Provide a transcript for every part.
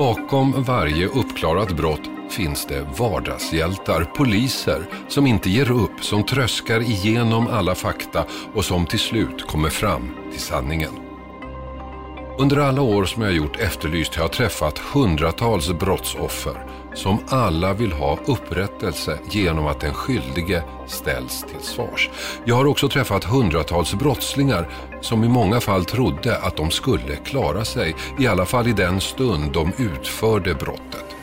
Bakom varje uppklarat brott finns det vardagshjältar, poliser som inte ger upp, som tröskar igenom alla fakta och som till slut kommer fram till sanningen. Under alla år som jag gjort Efterlyst har jag träffat hundratals brottsoffer som alla vill ha upprättelse genom att den skyldige ställs till svars. Jag har också träffat hundratals brottslingar som i många fall trodde att de skulle klara sig, i alla fall i den stund de utförde brottet.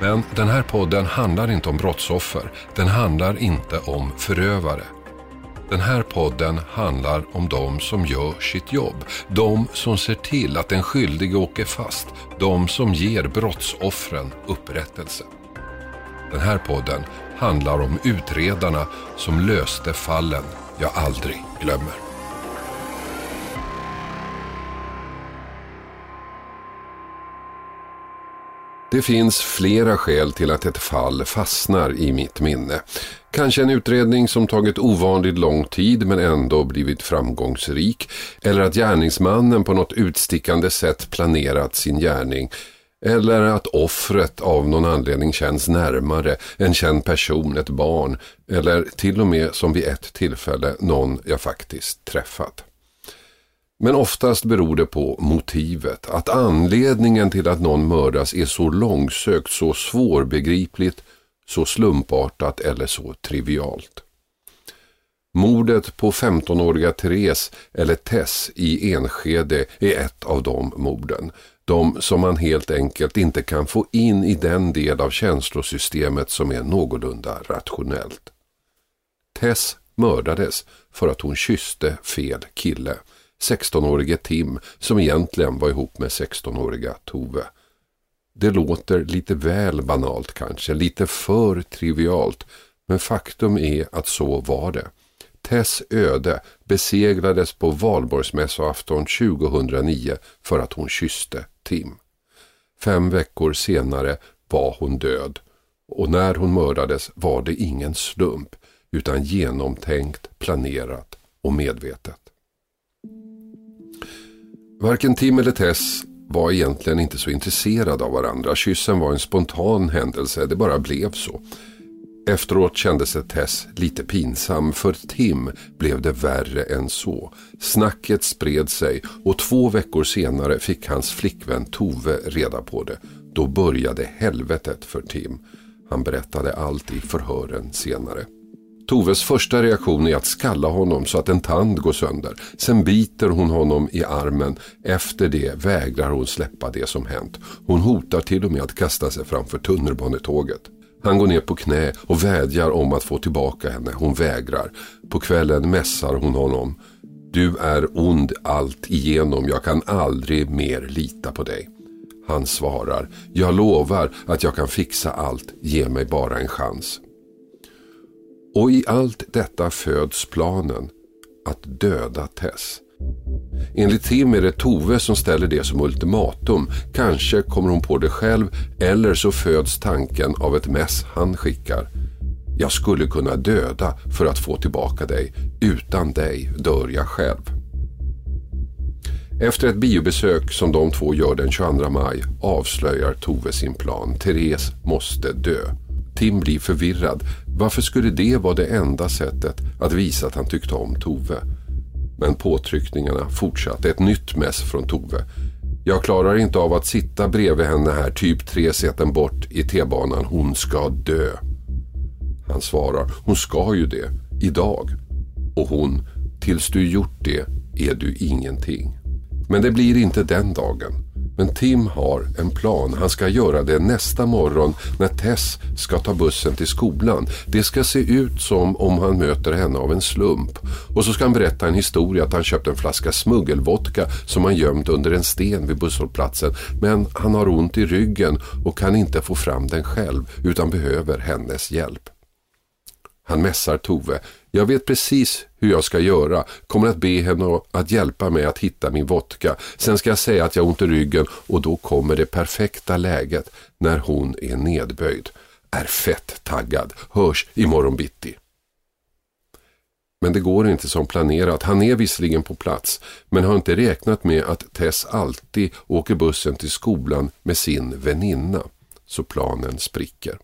Men den här podden handlar inte om brottsoffer, den handlar inte om förövare. Den här podden handlar om de som gör sitt jobb. De som ser till att den skyldige åker fast. De som ger brottsoffren upprättelse. Den här podden handlar om utredarna som löste fallen jag aldrig glömmer. Det finns flera skäl till att ett fall fastnar i mitt minne. Kanske en utredning som tagit ovanligt lång tid men ändå blivit framgångsrik. Eller att gärningsmannen på något utstickande sätt planerat sin gärning. Eller att offret av någon anledning känns närmare, en känd person, ett barn. Eller till och med som vid ett tillfälle någon jag faktiskt träffat. Men oftast beror det på motivet, att anledningen till att någon mördas är så långsökt, så svårbegripligt, så slumpartat eller så trivialt. Mordet på 15-åriga Therese, eller Tess, i Enskede är ett av de morden. De som man helt enkelt inte kan få in i den del av känslosystemet som är någorlunda rationellt. Tess mördades för att hon kysste fel kille. 16-årige Tim som egentligen var ihop med 16-åriga Tove. Det låter lite väl banalt kanske, lite för trivialt, men faktum är att så var det. Tess öde beseglades på valborgsmässoafton 2009 för att hon kysste Tim. Fem veckor senare var hon död och när hon mördades var det ingen slump utan genomtänkt, planerat och medvetet. Varken Tim eller Tess var egentligen inte så intresserade av varandra. Kyssen var en spontan händelse, det bara blev så. Efteråt kände sig Tess lite pinsam. För Tim blev det värre än så. Snacket spred sig och två veckor senare fick hans flickvän Tove reda på det. Då började helvetet för Tim. Han berättade allt i förhören senare. Toves första reaktion är att skalla honom så att en tand går sönder. Sen biter hon honom i armen. Efter det vägrar hon släppa det som hänt. Hon hotar till och med att kasta sig framför tunnelbanetåget. Han går ner på knä och vädjar om att få tillbaka henne. Hon vägrar. På kvällen mässar hon honom. Du är ond allt igenom. Jag kan aldrig mer lita på dig. Han svarar. Jag lovar att jag kan fixa allt. Ge mig bara en chans. Och i allt detta föds planen att döda Tess. Enligt Tim är det Tove som ställer det som ultimatum. Kanske kommer hon på det själv eller så föds tanken av ett mess han skickar. Jag skulle kunna döda för att få tillbaka dig. Utan dig dör jag själv. Efter ett biobesök som de två gör den 22 maj avslöjar Tove sin plan. Therese måste dö. Tim blir förvirrad. Varför skulle det vara det enda sättet att visa att han tyckte om Tove? Men påtryckningarna fortsatte. Ett nytt mess från Tove. Jag klarar inte av att sitta bredvid henne här typ tre säten bort i T-banan. Hon ska dö. Han svarar. Hon ska ju det. Idag. Och hon. Tills du gjort det är du ingenting. Men det blir inte den dagen. Men Tim har en plan. Han ska göra det nästa morgon när Tess ska ta bussen till skolan. Det ska se ut som om han möter henne av en slump. Och så ska han berätta en historia att han köpt en flaska smuggelvodka som han gömt under en sten vid busshållplatsen. Men han har ont i ryggen och kan inte få fram den själv utan behöver hennes hjälp. Han mässar Tove. Jag vet precis hur jag ska göra. Kommer att be henne att hjälpa mig att hitta min vodka. Sen ska jag säga att jag har ont i ryggen och då kommer det perfekta läget när hon är nedböjd. Är fett taggad. Hörs imorgon bitti. Men det går inte som planerat. Han är visserligen på plats men har inte räknat med att Tess alltid åker bussen till skolan med sin väninna. Så planen spricker.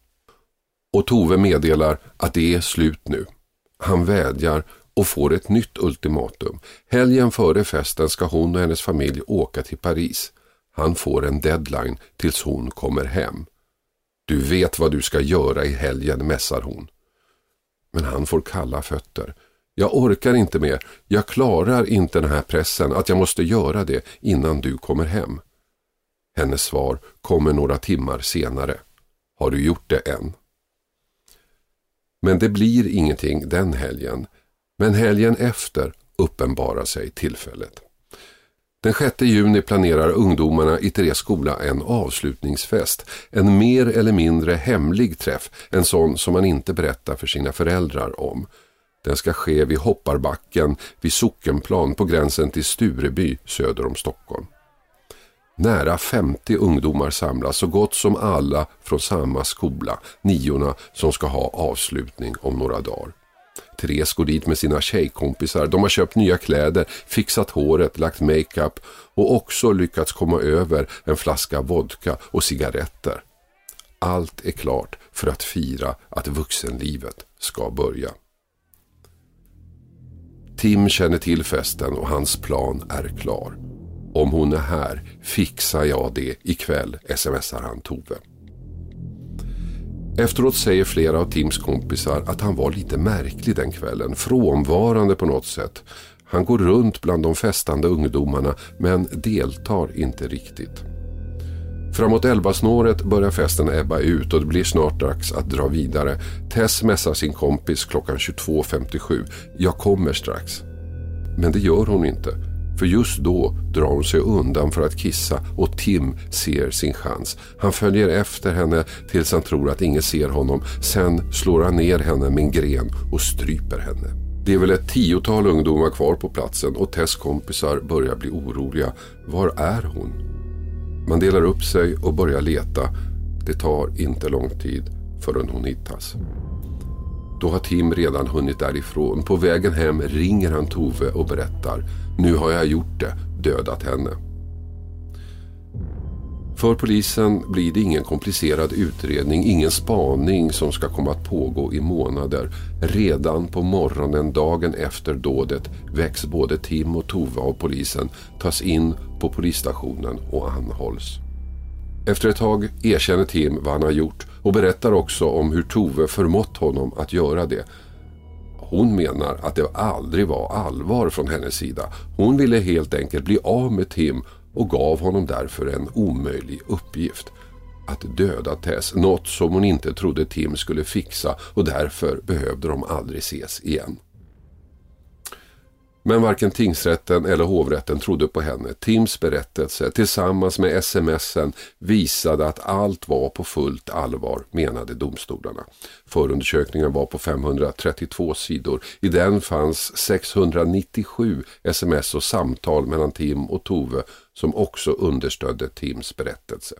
Och Tove meddelar att det är slut nu. Han vädjar och får ett nytt ultimatum. Helgen före festen ska hon och hennes familj åka till Paris. Han får en deadline tills hon kommer hem. Du vet vad du ska göra i helgen, mässar hon. Men han får kalla fötter. Jag orkar inte mer. Jag klarar inte den här pressen att jag måste göra det innan du kommer hem. Hennes svar kommer några timmar senare. Har du gjort det än? Men det blir ingenting den helgen. Men helgen efter uppenbarar sig tillfället. Den 6 juni planerar ungdomarna i Therese skola en avslutningsfest. En mer eller mindre hemlig träff, en sån som man inte berättar för sina föräldrar om. Den ska ske vid Hopparbacken vid Sockenplan på gränsen till Stureby söder om Stockholm. Nära 50 ungdomar samlas, så gott som alla från samma skola, niorna som ska ha avslutning om några dagar. Therese går dit med sina tjejkompisar. De har köpt nya kläder, fixat håret, lagt makeup och också lyckats komma över en flaska vodka och cigaretter. Allt är klart för att fira att vuxenlivet ska börja. Tim känner till festen och hans plan är klar. Om hon är här fixar jag det ikväll, smsar han Tove. Efteråt säger flera av Tims kompisar att han var lite märklig den kvällen, frånvarande på något sätt. Han går runt bland de festande ungdomarna men deltar inte riktigt. Framåt elvasnåret börjar festen ebba ut och det blir snart dags att dra vidare. Tess mässar sin kompis klockan 22.57. Jag kommer strax. Men det gör hon inte. För just då drar hon sig undan för att kissa och Tim ser sin chans. Han följer efter henne tills han tror att ingen ser honom. Sen slår han ner henne med en gren och stryper henne. Det är väl ett tiotal ungdomar kvar på platsen och Tess kompisar börjar bli oroliga. Var är hon? Man delar upp sig och börjar leta. Det tar inte lång tid förrän hon hittas. Då har Tim redan hunnit därifrån. På vägen hem ringer han Tove och berättar. Nu har jag gjort det, dödat henne. För polisen blir det ingen komplicerad utredning, ingen spaning som ska komma att pågå i månader. Redan på morgonen dagen efter dådet väcks både Tim och Tove av polisen, tas in på polisstationen och anhålls. Efter ett tag erkänner Tim vad han har gjort och berättar också om hur Tove förmått honom att göra det. Hon menar att det aldrig var allvar från hennes sida. Hon ville helt enkelt bli av med Tim och gav honom därför en omöjlig uppgift. Att döda Tess, något som hon inte trodde Tim skulle fixa och därför behövde de aldrig ses igen. Men varken tingsrätten eller hovrätten trodde på henne. Tims berättelse tillsammans med smsen visade att allt var på fullt allvar, menade domstolarna. Förundersökningen var på 532 sidor. I den fanns 697 sms och samtal mellan Tim och Tove som också understödde Tims berättelse.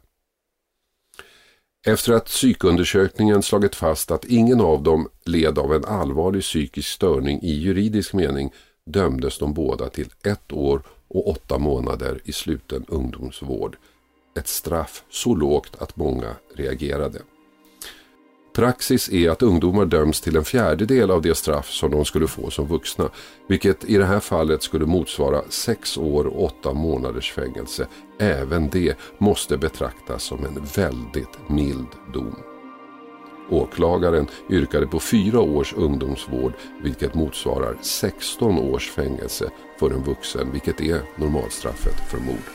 Efter att psykundersökningen slagit fast att ingen av dem led av en allvarlig psykisk störning i juridisk mening dömdes de båda till ett år och åtta månader i sluten ungdomsvård. Ett straff så lågt att många reagerade. Praxis är att ungdomar döms till en fjärdedel av det straff som de skulle få som vuxna, vilket i det här fallet skulle motsvara sex år och åtta månaders fängelse. Även det måste betraktas som en väldigt mild dom. Åklagaren yrkade på fyra års ungdomsvård vilket motsvarar 16 års fängelse för en vuxen vilket är normalstraffet för mord.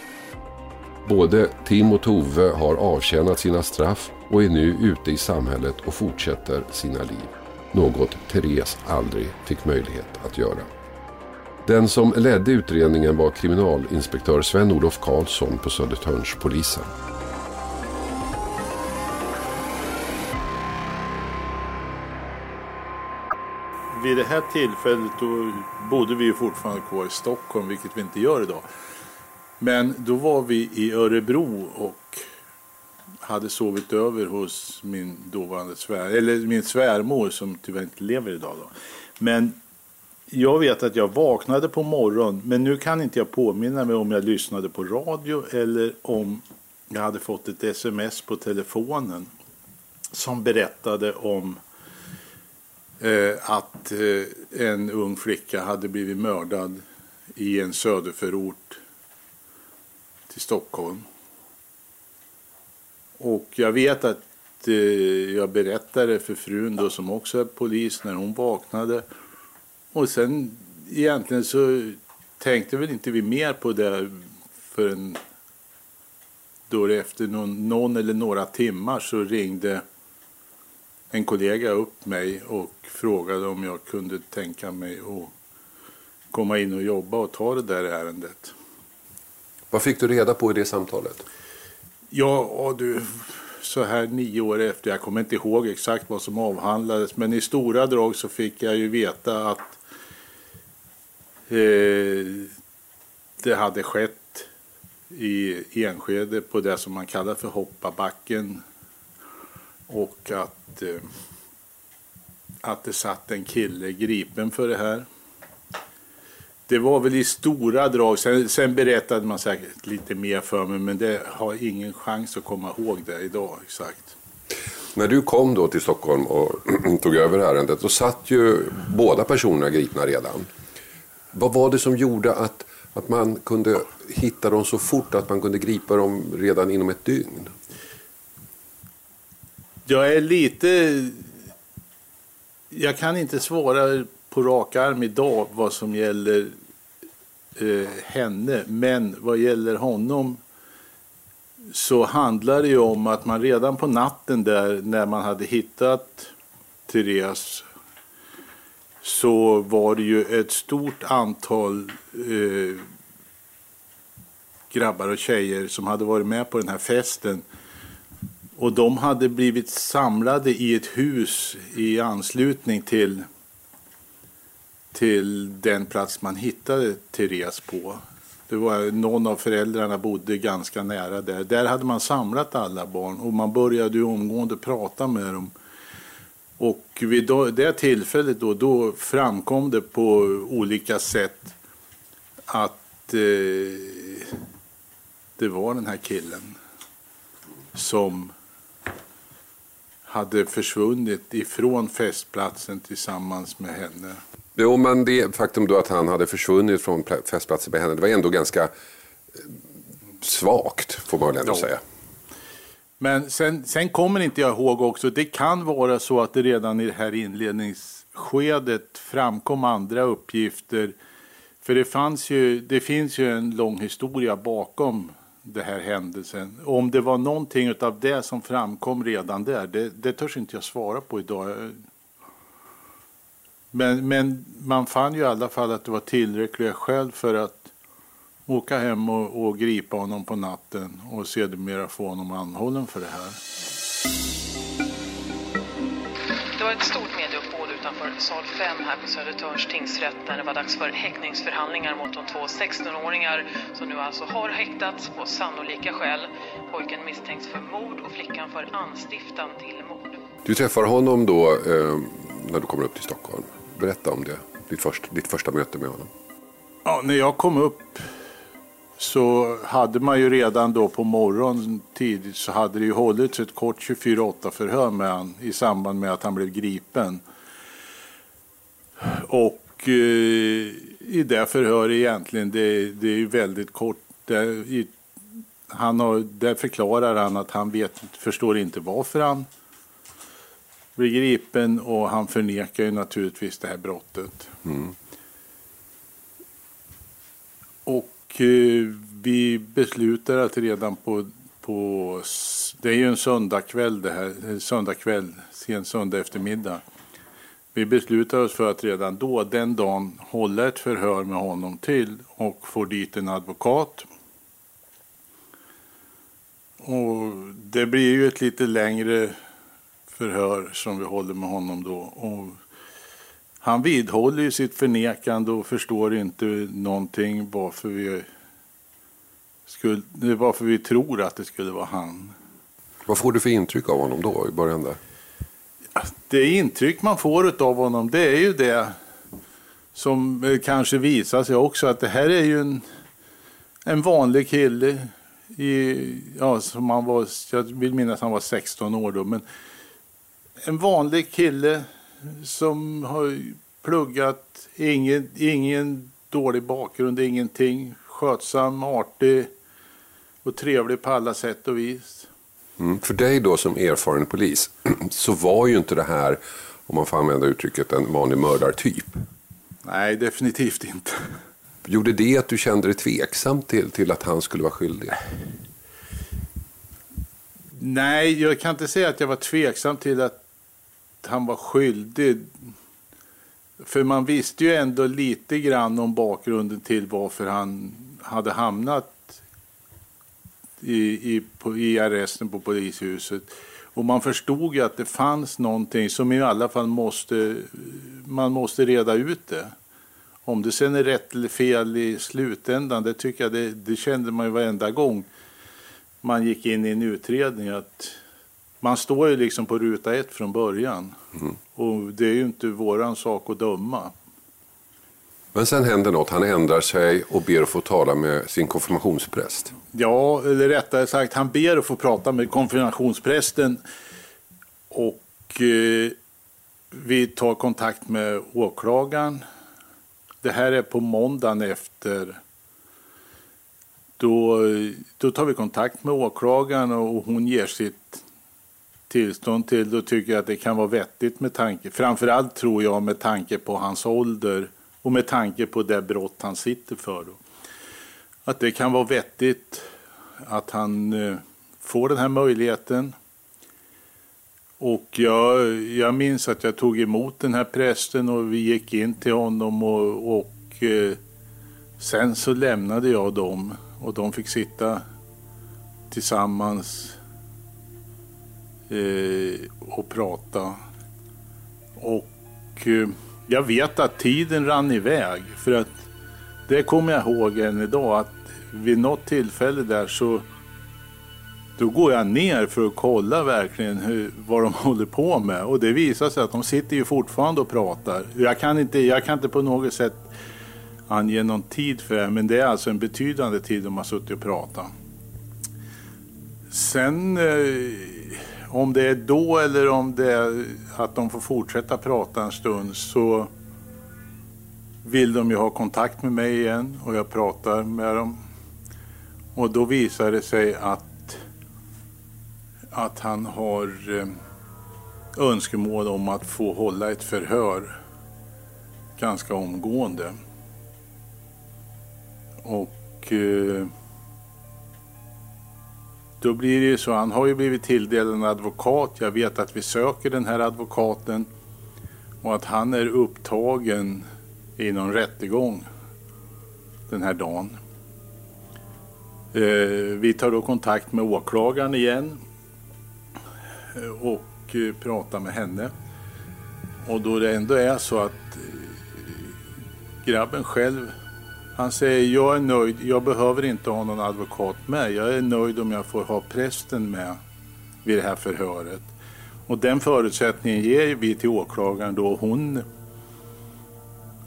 Både Tim och Tove har avtjänat sina straff och är nu ute i samhället och fortsätter sina liv. Något Therese aldrig fick möjlighet att göra. Den som ledde utredningen var kriminalinspektör Sven-Olof Karlsson på Södertörnspolisen. Vid det här tillfället då bodde vi ju fortfarande kvar i Stockholm, vilket vi inte gör idag. Men då var vi i Örebro och hade sovit över hos min dåvarande svär, eller min svärmor som tyvärr inte lever idag. Då. Men jag vet att jag vaknade på morgonen, men nu kan inte jag påminna mig om jag lyssnade på radio eller om jag hade fått ett sms på telefonen som berättade om Eh, att eh, en ung flicka hade blivit mördad i en söderförort till Stockholm. Och jag vet att eh, jag berättade för frun då som också är polis när hon vaknade. Och sen egentligen så tänkte väl inte vi mer på det förrän då efter någon, någon eller några timmar så ringde en kollega upp mig och frågade om jag kunde tänka mig att komma in och jobba och ta det där ärendet. Vad fick du reda på i det samtalet? Ja, du, så här nio år efter, jag kommer inte ihåg exakt vad som avhandlades, men i stora drag så fick jag ju veta att eh, det hade skett i Enskede på det som man kallar för Hoppabacken och att, eh, att det satt en kille gripen för det här. Det var väl i stora drag. Sen, sen, berättade man säkert lite mer för mig men det har ingen chans att komma ihåg det idag exakt. När du kom då till Stockholm och tog över ärendet då satt ju båda personerna gripna redan. Vad var det som gjorde att, att man kunde hitta dem så fort att man kunde gripa dem redan inom ett dygn? Jag är lite... Jag kan inte svara på rak arm idag vad som gäller eh, henne. Men vad gäller honom så handlar det ju om att man redan på natten där när man hade hittat Therese så var det ju ett stort antal eh, grabbar och tjejer som hade varit med på den här festen. Och de hade blivit samlade i ett hus i anslutning till till den plats man hittade Therese på. Det var, någon av föräldrarna bodde ganska nära där. Där hade man samlat alla barn och man började ju omgående prata med dem. Och vid det tillfället då, då framkom det på olika sätt att eh, det var den här killen som hade försvunnit ifrån festplatsen tillsammans med henne. Jo, men det faktum då att han hade försvunnit från festplatsen med henne, det var ändå ganska eh, svagt, får man väl ändå ja. säga. Men sen, sen kommer inte jag ihåg också, det kan vara så att det redan i det här inledningsskedet framkom andra uppgifter. För det, fanns ju, det finns ju en lång historia bakom den här händelsen. Om det var någonting av det som framkom redan där, det, det törs inte jag svara på idag. Men, men man fann ju i alla fall att det var tillräckliga skäl för att åka hem och, och gripa honom på natten och sedermera få honom anhållen för det här. Det var ett stort medieuppbåd utanför sal 5 här på Södertörns tingsrätt när det var dags för häktningsförhandlingar mot de två 16-åringar som nu alltså har häktats på sannolika skäl. Pojken misstänks för mord och flickan för anstiftan till mord. Du träffar honom då eh, när du kommer upp till Stockholm. Berätta om det, ditt, först, ditt första möte med honom. Ja, när jag kom upp så hade man ju redan då på morgonen tidigt så hade det ju hållits ett kort 24-8 förhör med han i samband med att han blev gripen. Och eh, i det förhör egentligen, det, det är ju väldigt kort. Där, i, han har, där förklarar han att han vet, förstår inte varför han blir gripen och han förnekar ju naturligtvis det här brottet. Mm. Och Eh, vi beslutar att redan på, på, det är ju en söndagkväll det här, söndagkväll, sen söndag eftermiddag. Vi beslutar oss för att redan då, den dagen, hålla ett förhör med honom till och få dit en advokat. Och det blir ju ett lite längre förhör som vi håller med honom då. Och han vidhåller ju sitt förnekande och förstår inte någonting varför vi, skulle, varför vi tror att det skulle vara han. Vad får du för intryck av honom då i början där? Det intryck man får av honom det är ju det som eh, kanske visar sig också att det här är ju en, en vanlig kille. I, ja, som han var, jag vill minnas att han var 16 år då. Men en vanlig kille som har pluggat, ingen, ingen dålig bakgrund, ingenting. Skötsam, artig och trevlig på alla sätt och vis. Mm. För dig då som erfaren polis så var ju inte det här, om man får använda uttrycket, en vanlig mördartyp. Nej, definitivt inte. Gjorde det att du kände dig tveksam till, till att han skulle vara skyldig? Nej, jag kan inte säga att jag var tveksam till att han var skyldig. För man visste ju ändå lite grann om bakgrunden till varför han hade hamnat i, i, på, i arresten på polishuset. Och man förstod ju att det fanns någonting som i alla fall måste, man måste reda ut det. Om det sen är rätt eller fel i slutändan, det tycker jag det, det kände man ju varenda gång man gick in i en utredning. att man står ju liksom på ruta ett från början. Mm. Och det är ju inte våran sak att döma. Men sen händer något, han ändrar sig och ber att få tala med sin konfirmationspräst. Ja, eller rättare sagt, han ber att få prata med konfirmationsprästen. Och eh, vi tar kontakt med åklagaren. Det här är på måndagen efter. Då, då tar vi kontakt med åklagaren och hon ger sitt tillstånd till. Då tycker jag att det kan vara vettigt med tanke, framförallt tror jag med tanke på hans ålder och med tanke på det brott han sitter för. Då. Att det kan vara vettigt att han eh, får den här möjligheten. Och jag, jag minns att jag tog emot den här prästen och vi gick in till honom och, och eh, sen så lämnade jag dem och de fick sitta tillsammans Eh, och prata. Och eh, jag vet att tiden rann iväg. För att det kommer jag ihåg än idag att vid något tillfälle där så då går jag ner för att kolla verkligen hur, vad de håller på med. Och det visar sig att de sitter ju fortfarande och pratar. Jag kan inte, jag kan inte på något sätt ange någon tid för det, men det är alltså en betydande tid de har suttit och pratat. Sen eh, om det är då eller om det är att de får fortsätta prata en stund så vill de ju ha kontakt med mig igen och jag pratar med dem. Och då visar det sig att, att han har eh, önskemål om att få hålla ett förhör ganska omgående. Och eh, då blir det ju så, han har ju blivit tilldelad en advokat. Jag vet att vi söker den här advokaten och att han är upptagen i någon rättegång den här dagen. Eh, vi tar då kontakt med åklagaren igen och eh, pratar med henne. Och då det ändå är så att eh, grabben själv han säger jag är nöjd, jag behöver inte ha någon advokat med. Jag är nöjd om jag får ha prästen med vid det här förhöret. Och den förutsättningen ger vi till åklagaren då. Hon,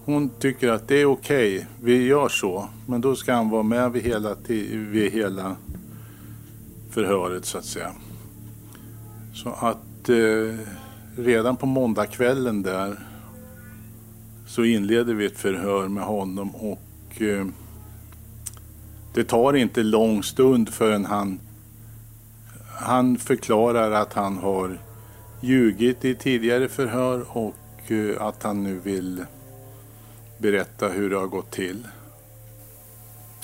hon tycker att det är okej, okay, vi gör så. Men då ska han vara med vid hela, vid hela förhöret så att säga. Så att eh, redan på måndagskvällen där så inleder vi ett förhör med honom och Eh, det tar inte lång stund förrän han, han förklarar att han har ljugit i tidigare förhör och eh, att han nu vill berätta hur det har gått till.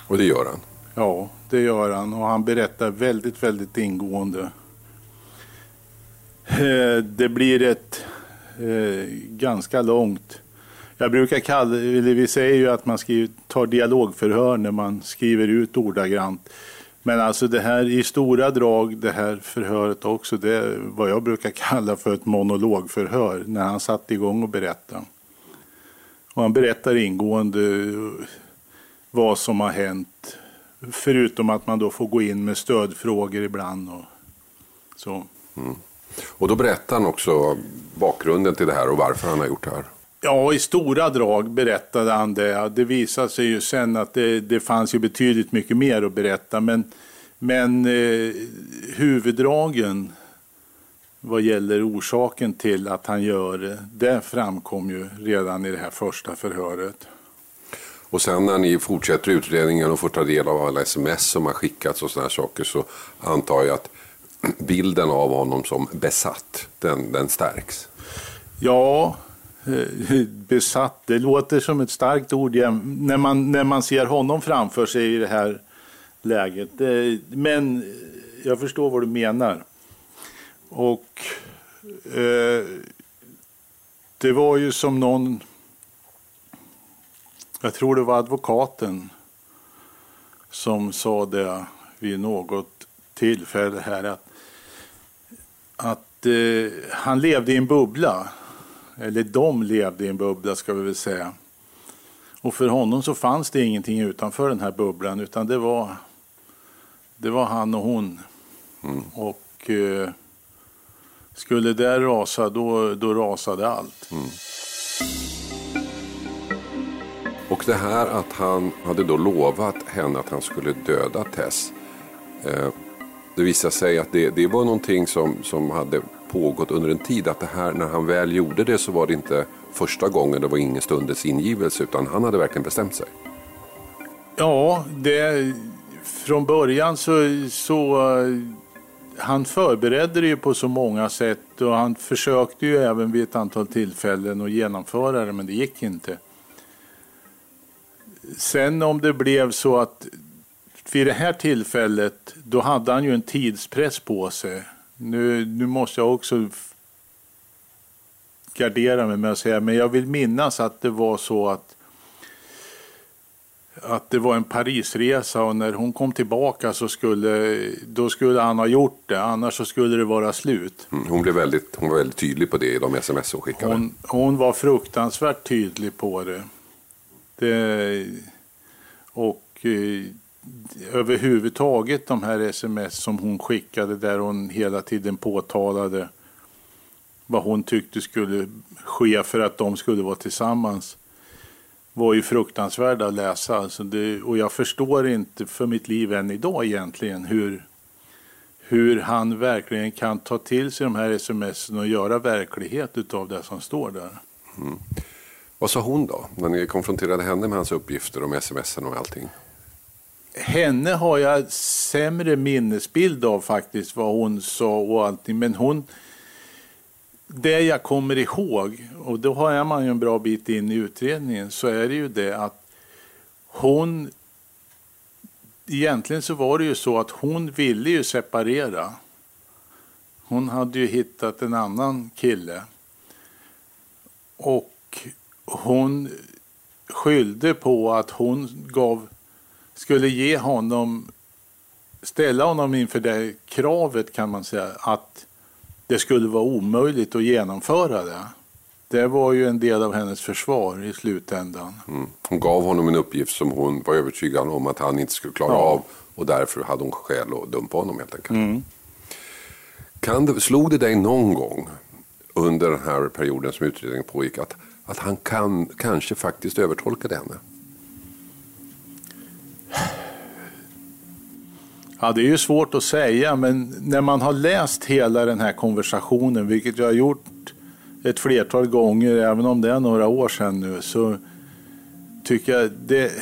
Och det gör han? Ja, det gör han och han berättar väldigt, väldigt ingående. Eh, det blir ett ganska långt jag brukar kalla eller vi säger ju att man skriver, tar dialogförhör när man skriver ut ordagrant. Men alltså det här i stora drag, det här förhöret också, det är vad jag brukar kalla för ett monologförhör när han satte igång och berättade. Och han berättar ingående eh, vad som har hänt. Förutom att man då får gå in med stödfrågor ibland. Och så. Mm. Och då berättar han också bakgrunden till det här och varför han har gjort det här. Ja, i stora drag berättade han det. Det visade sig ju sen att det, det fanns ju betydligt mycket mer att berätta. Men, men eh, huvuddragen vad gäller orsaken till att han gör det, det framkom ju redan i det här första förhöret. Och sen när ni fortsätter utredningen och får ta del av alla sms som har skickats och sådana saker så antar jag att bilden av honom som besatt, den, den stärks. Ja, Eh, besatt, det låter som ett starkt ord när man, när man ser honom framför sig i det här läget. Men eh, jag förstår vad du menar. Och eh, det var ju som någon, jag tror det var advokaten som sa det vid något tillfälle här att, att eh, han levde i en bubbla. Eller de levde i en bubbla ska vi väl säga. Och för honom så fanns det ingenting utanför den här bubblan utan det var, det var han och hon. Och eh, skulle det rasa då, då rasade allt. Och det här att han hade då lovat henne att han skulle döda Tess. Eh, det visade sig att det, det var någonting som, som hade pågått under en tid. Att det här, när han väl gjorde det så var det inte första gången, det var ingen stundens ingivelse utan han hade verkligen bestämt sig. Ja, det, från början så, så han förberedde det ju på så många sätt och han försökte ju även vid ett antal tillfällen att genomföra det men det gick inte. Sen om det blev så att vid det här tillfället då hade han ju en tidspress på sig. Nu, nu måste jag också gardera mig med att säga men jag vill minnas att det var så att att det var en Parisresa och när hon kom tillbaka så skulle, då skulle han ha gjort det, annars så skulle det vara slut. Mm, Hon, blev väldigt, hon var väldigt tydlig på det i de sms hon skickade. Hon, hon var fruktansvärt tydlig på det. det och eh, överhuvudtaget de här sms som hon skickade där hon hela tiden påtalade vad hon tyckte skulle ske för att de skulle vara tillsammans var ju fruktansvärda att läsa. Alltså det, och jag förstår inte för mitt liv än idag egentligen hur, hur han verkligen kan ta till sig de här sms och göra verklighet av det som står där. Mm. Vad sa hon då, när ni konfronterade henne med hans uppgifter om smsen och allting? Henne har jag sämre minnesbild av faktiskt vad hon sa och allting. Men hon, det jag kommer ihåg, och då har man ju en bra bit in i utredningen, så är det ju det att hon, egentligen så var det ju så att hon ville ju separera. Hon hade ju hittat en annan kille. Och hon skyllde på att hon gav, skulle ge honom, ställa honom inför det kravet kan man säga, att det skulle vara omöjligt att genomföra det. Det var ju en del av hennes försvar i slutändan. Mm. Hon gav honom en uppgift som hon var övertygad om att han inte skulle klara Ja. av och därför hade hon skäl att dumpa honom helt enkelt. Kan det, slog det dig någon gång under den här perioden som utredningen pågick att, att han kan, kanske faktiskt övertolkade henne? Ja, det är ju svårt att säga, men när man har läst hela den här konversationen, vilket jag har gjort ett flertal gånger, även om det är några år sedan nu, så tycker jag det...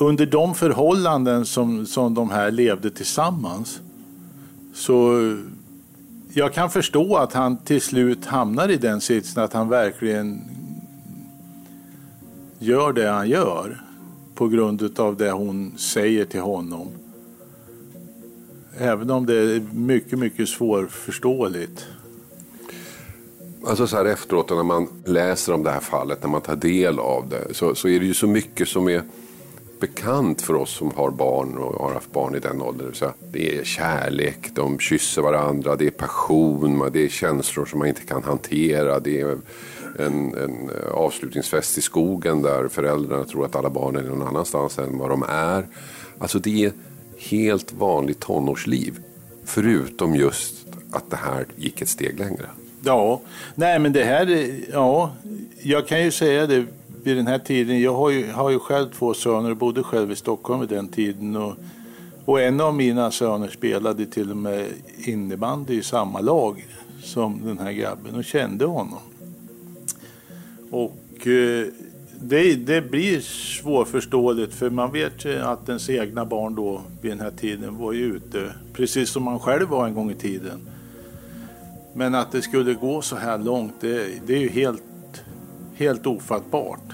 Under de förhållanden som, som de här levde tillsammans, så jag kan förstå att han till slut hamnar i den sitsen att han verkligen gör det han gör på grund av det hon säger till honom. Även om det är mycket, mycket svårförståeligt. Alltså så här efteråt när man läser om det här fallet, när man tar del av det, så, så är det ju så mycket som är bekant för oss som har barn och har haft barn i den åldern. Det, det är kärlek, de kysser varandra, det är passion, det är känslor som man inte kan hantera, det är en, en avslutningsfest i skogen där föräldrarna tror att alla barn är någon annanstans än vad de är. Alltså det är helt vanligt tonårsliv. Förutom just att det här gick ett steg längre. Ja, nej men det här, ja, jag kan ju säga det vid den här tiden. Jag har ju, har ju själv två söner och bodde själv i Stockholm vid den tiden. Och, och en av mina söner spelade till och med innebandy i samma lag som den här grabben och kände honom. Och eh, det, det blir svårförståeligt för man vet ju att ens egna barn då vid den här tiden var ju ute precis som man själv var en gång i tiden. Men att det skulle gå så här långt det, det är ju helt, helt ofattbart.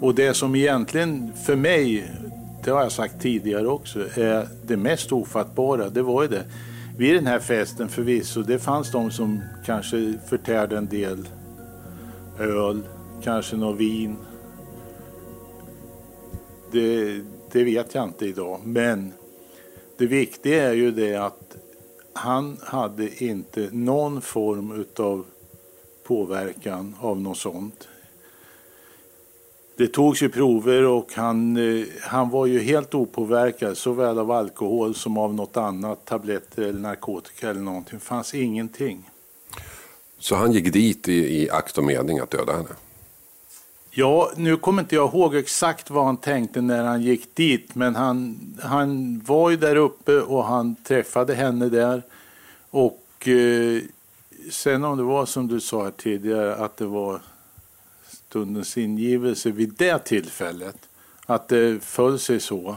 Och det som egentligen för mig, det har jag sagt tidigare också, är det mest ofattbara, det var ju det. Vid den här festen förvisso, det fanns de som kanske förtärde en del öl, kanske något vin. Det, det vet jag inte idag, men det viktiga är ju det att han hade inte någon form utav påverkan av något sånt. Det togs ju prover och han, eh, han var ju helt opåverkad såväl av alkohol som av något annat, tabletter eller narkotika eller någonting. Det fanns ingenting. Så han gick dit i, i akt och mening att döda henne? Ja, nu kommer inte jag ihåg exakt vad han tänkte när han gick dit, men han, han var ju där uppe och han träffade henne där. Och eh, sen om det var som du sa här tidigare, att det var stundens ingivelse vid det tillfället, att det föll sig så.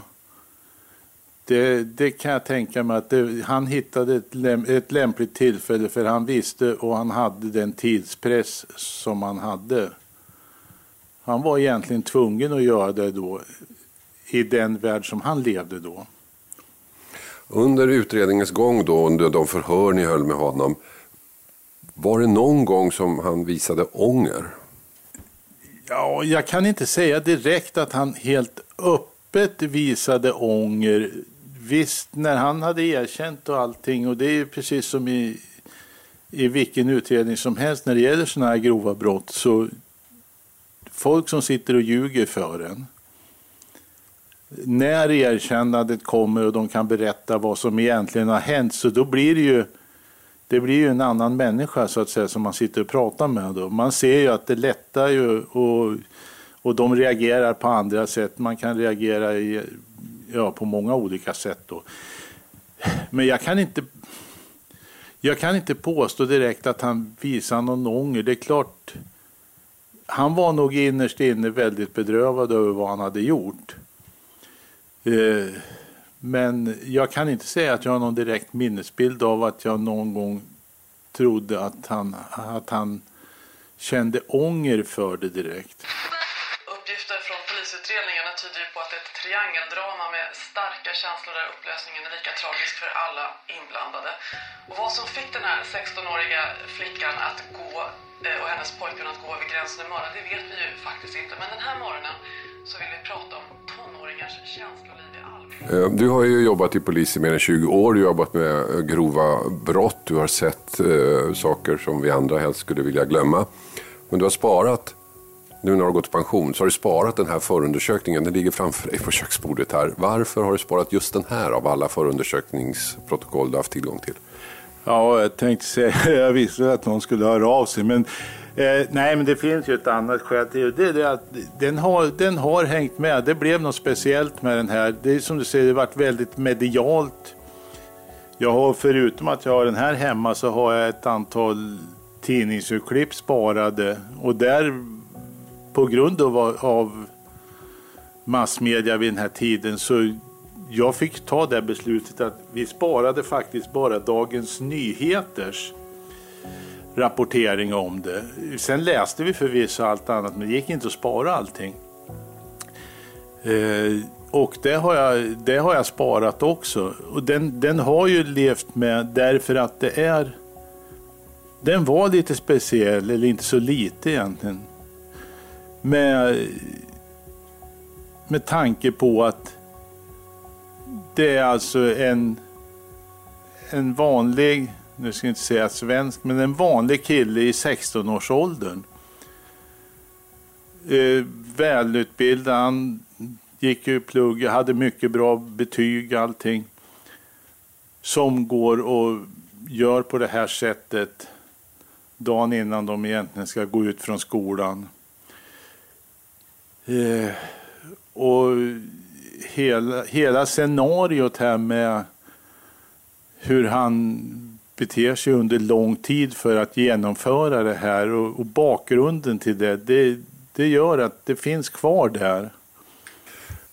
Det, det kan jag tänka mig att det, han hittade ett, läm, ett lämpligt tillfälle för han visste och han hade den tidspress som han hade. Han var egentligen tvungen att göra det då i den värld som han levde då. Under utredningens gång då, under de förhör ni höll med honom, var det någon gång som han visade ånger? Ja, jag kan inte säga direkt att han helt öppet visade ånger. Visst, när han hade erkänt och allting, och det är precis som i, i vilken utredning som helst när det gäller sådana här grova brott, så folk som sitter och ljuger för en, när erkännandet kommer och de kan berätta vad som egentligen har hänt, så då blir det ju det blir ju en annan människa så att säga som man sitter och pratar med. Då. Man ser ju att det lättar ju och, och de reagerar på andra sätt. Man kan reagera i, ja, på många olika sätt. Då. Men jag kan inte jag kan inte påstå direkt att han visar någon ånger. Det är klart, han var nog innerst inne väldigt bedrövad över vad han hade gjort. Eh, men jag kan inte säga att jag har någon direkt minnesbild av att jag någon gång trodde att han, att han kände ånger för det direkt. Uppgifter från polisutredningarna tyder ju på att det ett triangeldrama med starka känslor där upplösningen är lika tragisk för alla inblandade. Och vad som fick den här 16-åriga flickan att gå eh, och hennes pojkvän att gå över gränsen i morgon, det vet vi ju faktiskt inte. Men den här morgonen så vill vi prata om tonåringars känsloliv i allmänhet. Eh, du har ju jobbat i polis i mer än 20 år, du har jobbat med eh, grova brott, du har sett eh, saker som vi andra helst skulle vilja glömma. Men du har sparat nu när du har gått i pension så har du sparat den här förundersökningen. Den ligger framför dig på köksbordet här. Varför har du sparat just den här av alla förundersökningsprotokoll du har haft tillgång till? Ja, jag tänkte säga, jag visste att någon skulle höra av sig. Men, eh, nej, men det finns ju ett annat skäl till det. det är att den har, den har hängt med. Det blev något speciellt med den här. Det är som du säger, det har varit väldigt medialt. Jag har förutom att jag har den här hemma så har jag ett antal tidningsurklipp sparade. Och där på grund av, av massmedia vid den här tiden så jag fick ta det beslutet att vi sparade faktiskt bara Dagens Nyheters rapportering om det. Sen läste vi förvisso allt annat men det gick inte att spara allting. Eh, och det har, jag, det har jag sparat också. Och den, den har ju levt med därför att det är den var lite speciell, eller inte så lite egentligen med, med tanke på att det är alltså en, en vanlig, nu ska jag inte säga svensk, men en vanlig kille i 16-årsåldern Eh, välutbildad, han gick ju plugg, hade mycket bra betyg allting. Som går och gör på det här sättet dagen innan de egentligen ska gå ut från skolan. Eh, och hela, hela scenariot här med hur han beter sig under lång tid för att genomföra det här och, och bakgrunden till det, det, det gör att det finns kvar där.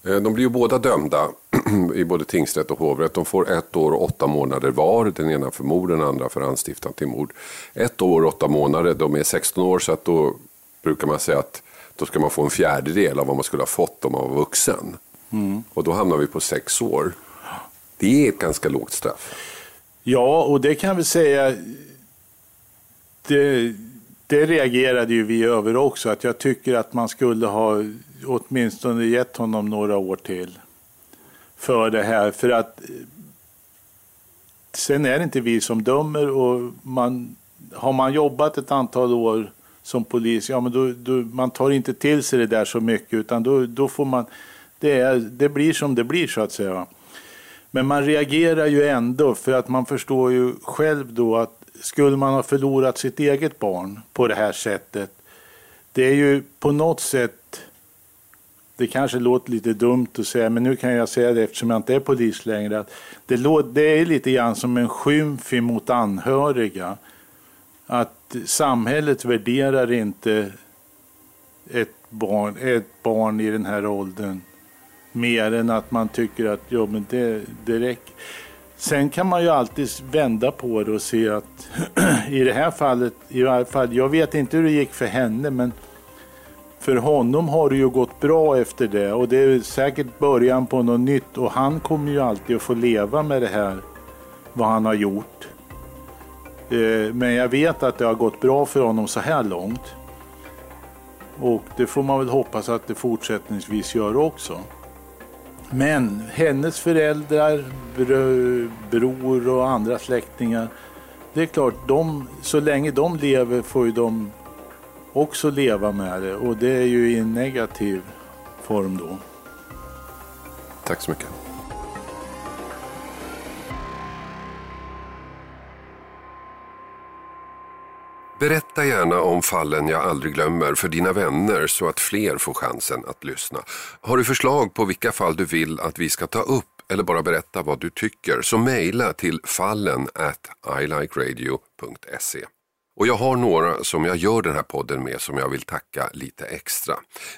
Eh, de blir ju båda dömda i både tingsrätt och hovrätt. De får ett år och åtta månader var. Den ena för mord, den andra för anstiftan till mord. Ett år och åtta månader, de är 16 år så att då brukar man säga att då ska man få en fjärdedel av vad man skulle ha fått om man var vuxen. Mm. Och då hamnar vi på sex år. Det är ett ganska lågt straff. Ja, och det kan vi säga, det, det reagerade ju vi över också, att jag tycker att man skulle ha åtminstone gett honom några år till för det här. För att sen är det inte vi som dömer och man, har man jobbat ett antal år som polis, ja men då, då, man tar inte till sig det där så mycket utan då, då får man, det, är, det blir som det blir så att säga. Men man reagerar ju ändå för att man förstår ju själv då att skulle man ha förlorat sitt eget barn på det här sättet, det är ju på något sätt, det kanske låter lite dumt att säga, men nu kan jag säga det eftersom jag inte är polis längre, att det, det är lite grann som en skymf mot anhöriga. Att samhället värderar inte ett barn, ett barn i den här åldern mer än att man tycker att ja, men det, det räcker. Sen kan man ju alltid vända på det och se att i det här fallet, i varje fall, jag vet inte hur det gick för henne, men för honom har det ju gått bra efter det och det är säkert början på något nytt och han kommer ju alltid att få leva med det här, vad han har gjort. Eh, men jag vet att det har gått bra för honom så här långt. Och det får man väl hoppas att det fortsättningsvis gör också. Men hennes föräldrar, bror och andra släktingar, det är klart, de, så länge de lever får ju de också leva med det och det är ju i en negativ form då. Tack så mycket. Berätta gärna om fallen jag aldrig glömmer för dina vänner så att fler får chansen att lyssna. Har du förslag på vilka fall du vill att vi ska ta upp eller bara berätta vad du tycker så mejla till fallen at ilikeradio.se. Och jag har några som jag gör den här podden med som jag vill tacka lite extra.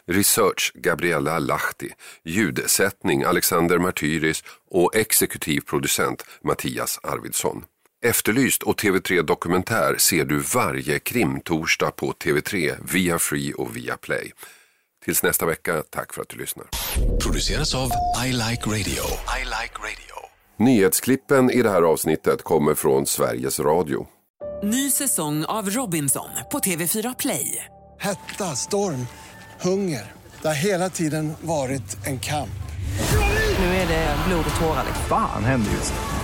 Research Gabriella Lahti, ljudsättning Alexander Martyris och exekutiv producent Mattias Arvidsson. Efterlyst och TV3 Dokumentär ser du varje krimtorsdag på TV3 via Free och via Play. Tills nästa vecka, tack för att du lyssnar. Produceras av I Like Radio. I like radio. Nyhetsklippen i det här avsnittet kommer från Sveriges Radio. Ny säsong av Robinson på TV4 Play. Hetta, storm, hunger. Det har hela tiden varit en kamp. Nu är det blod och tårar. Fan händer just det.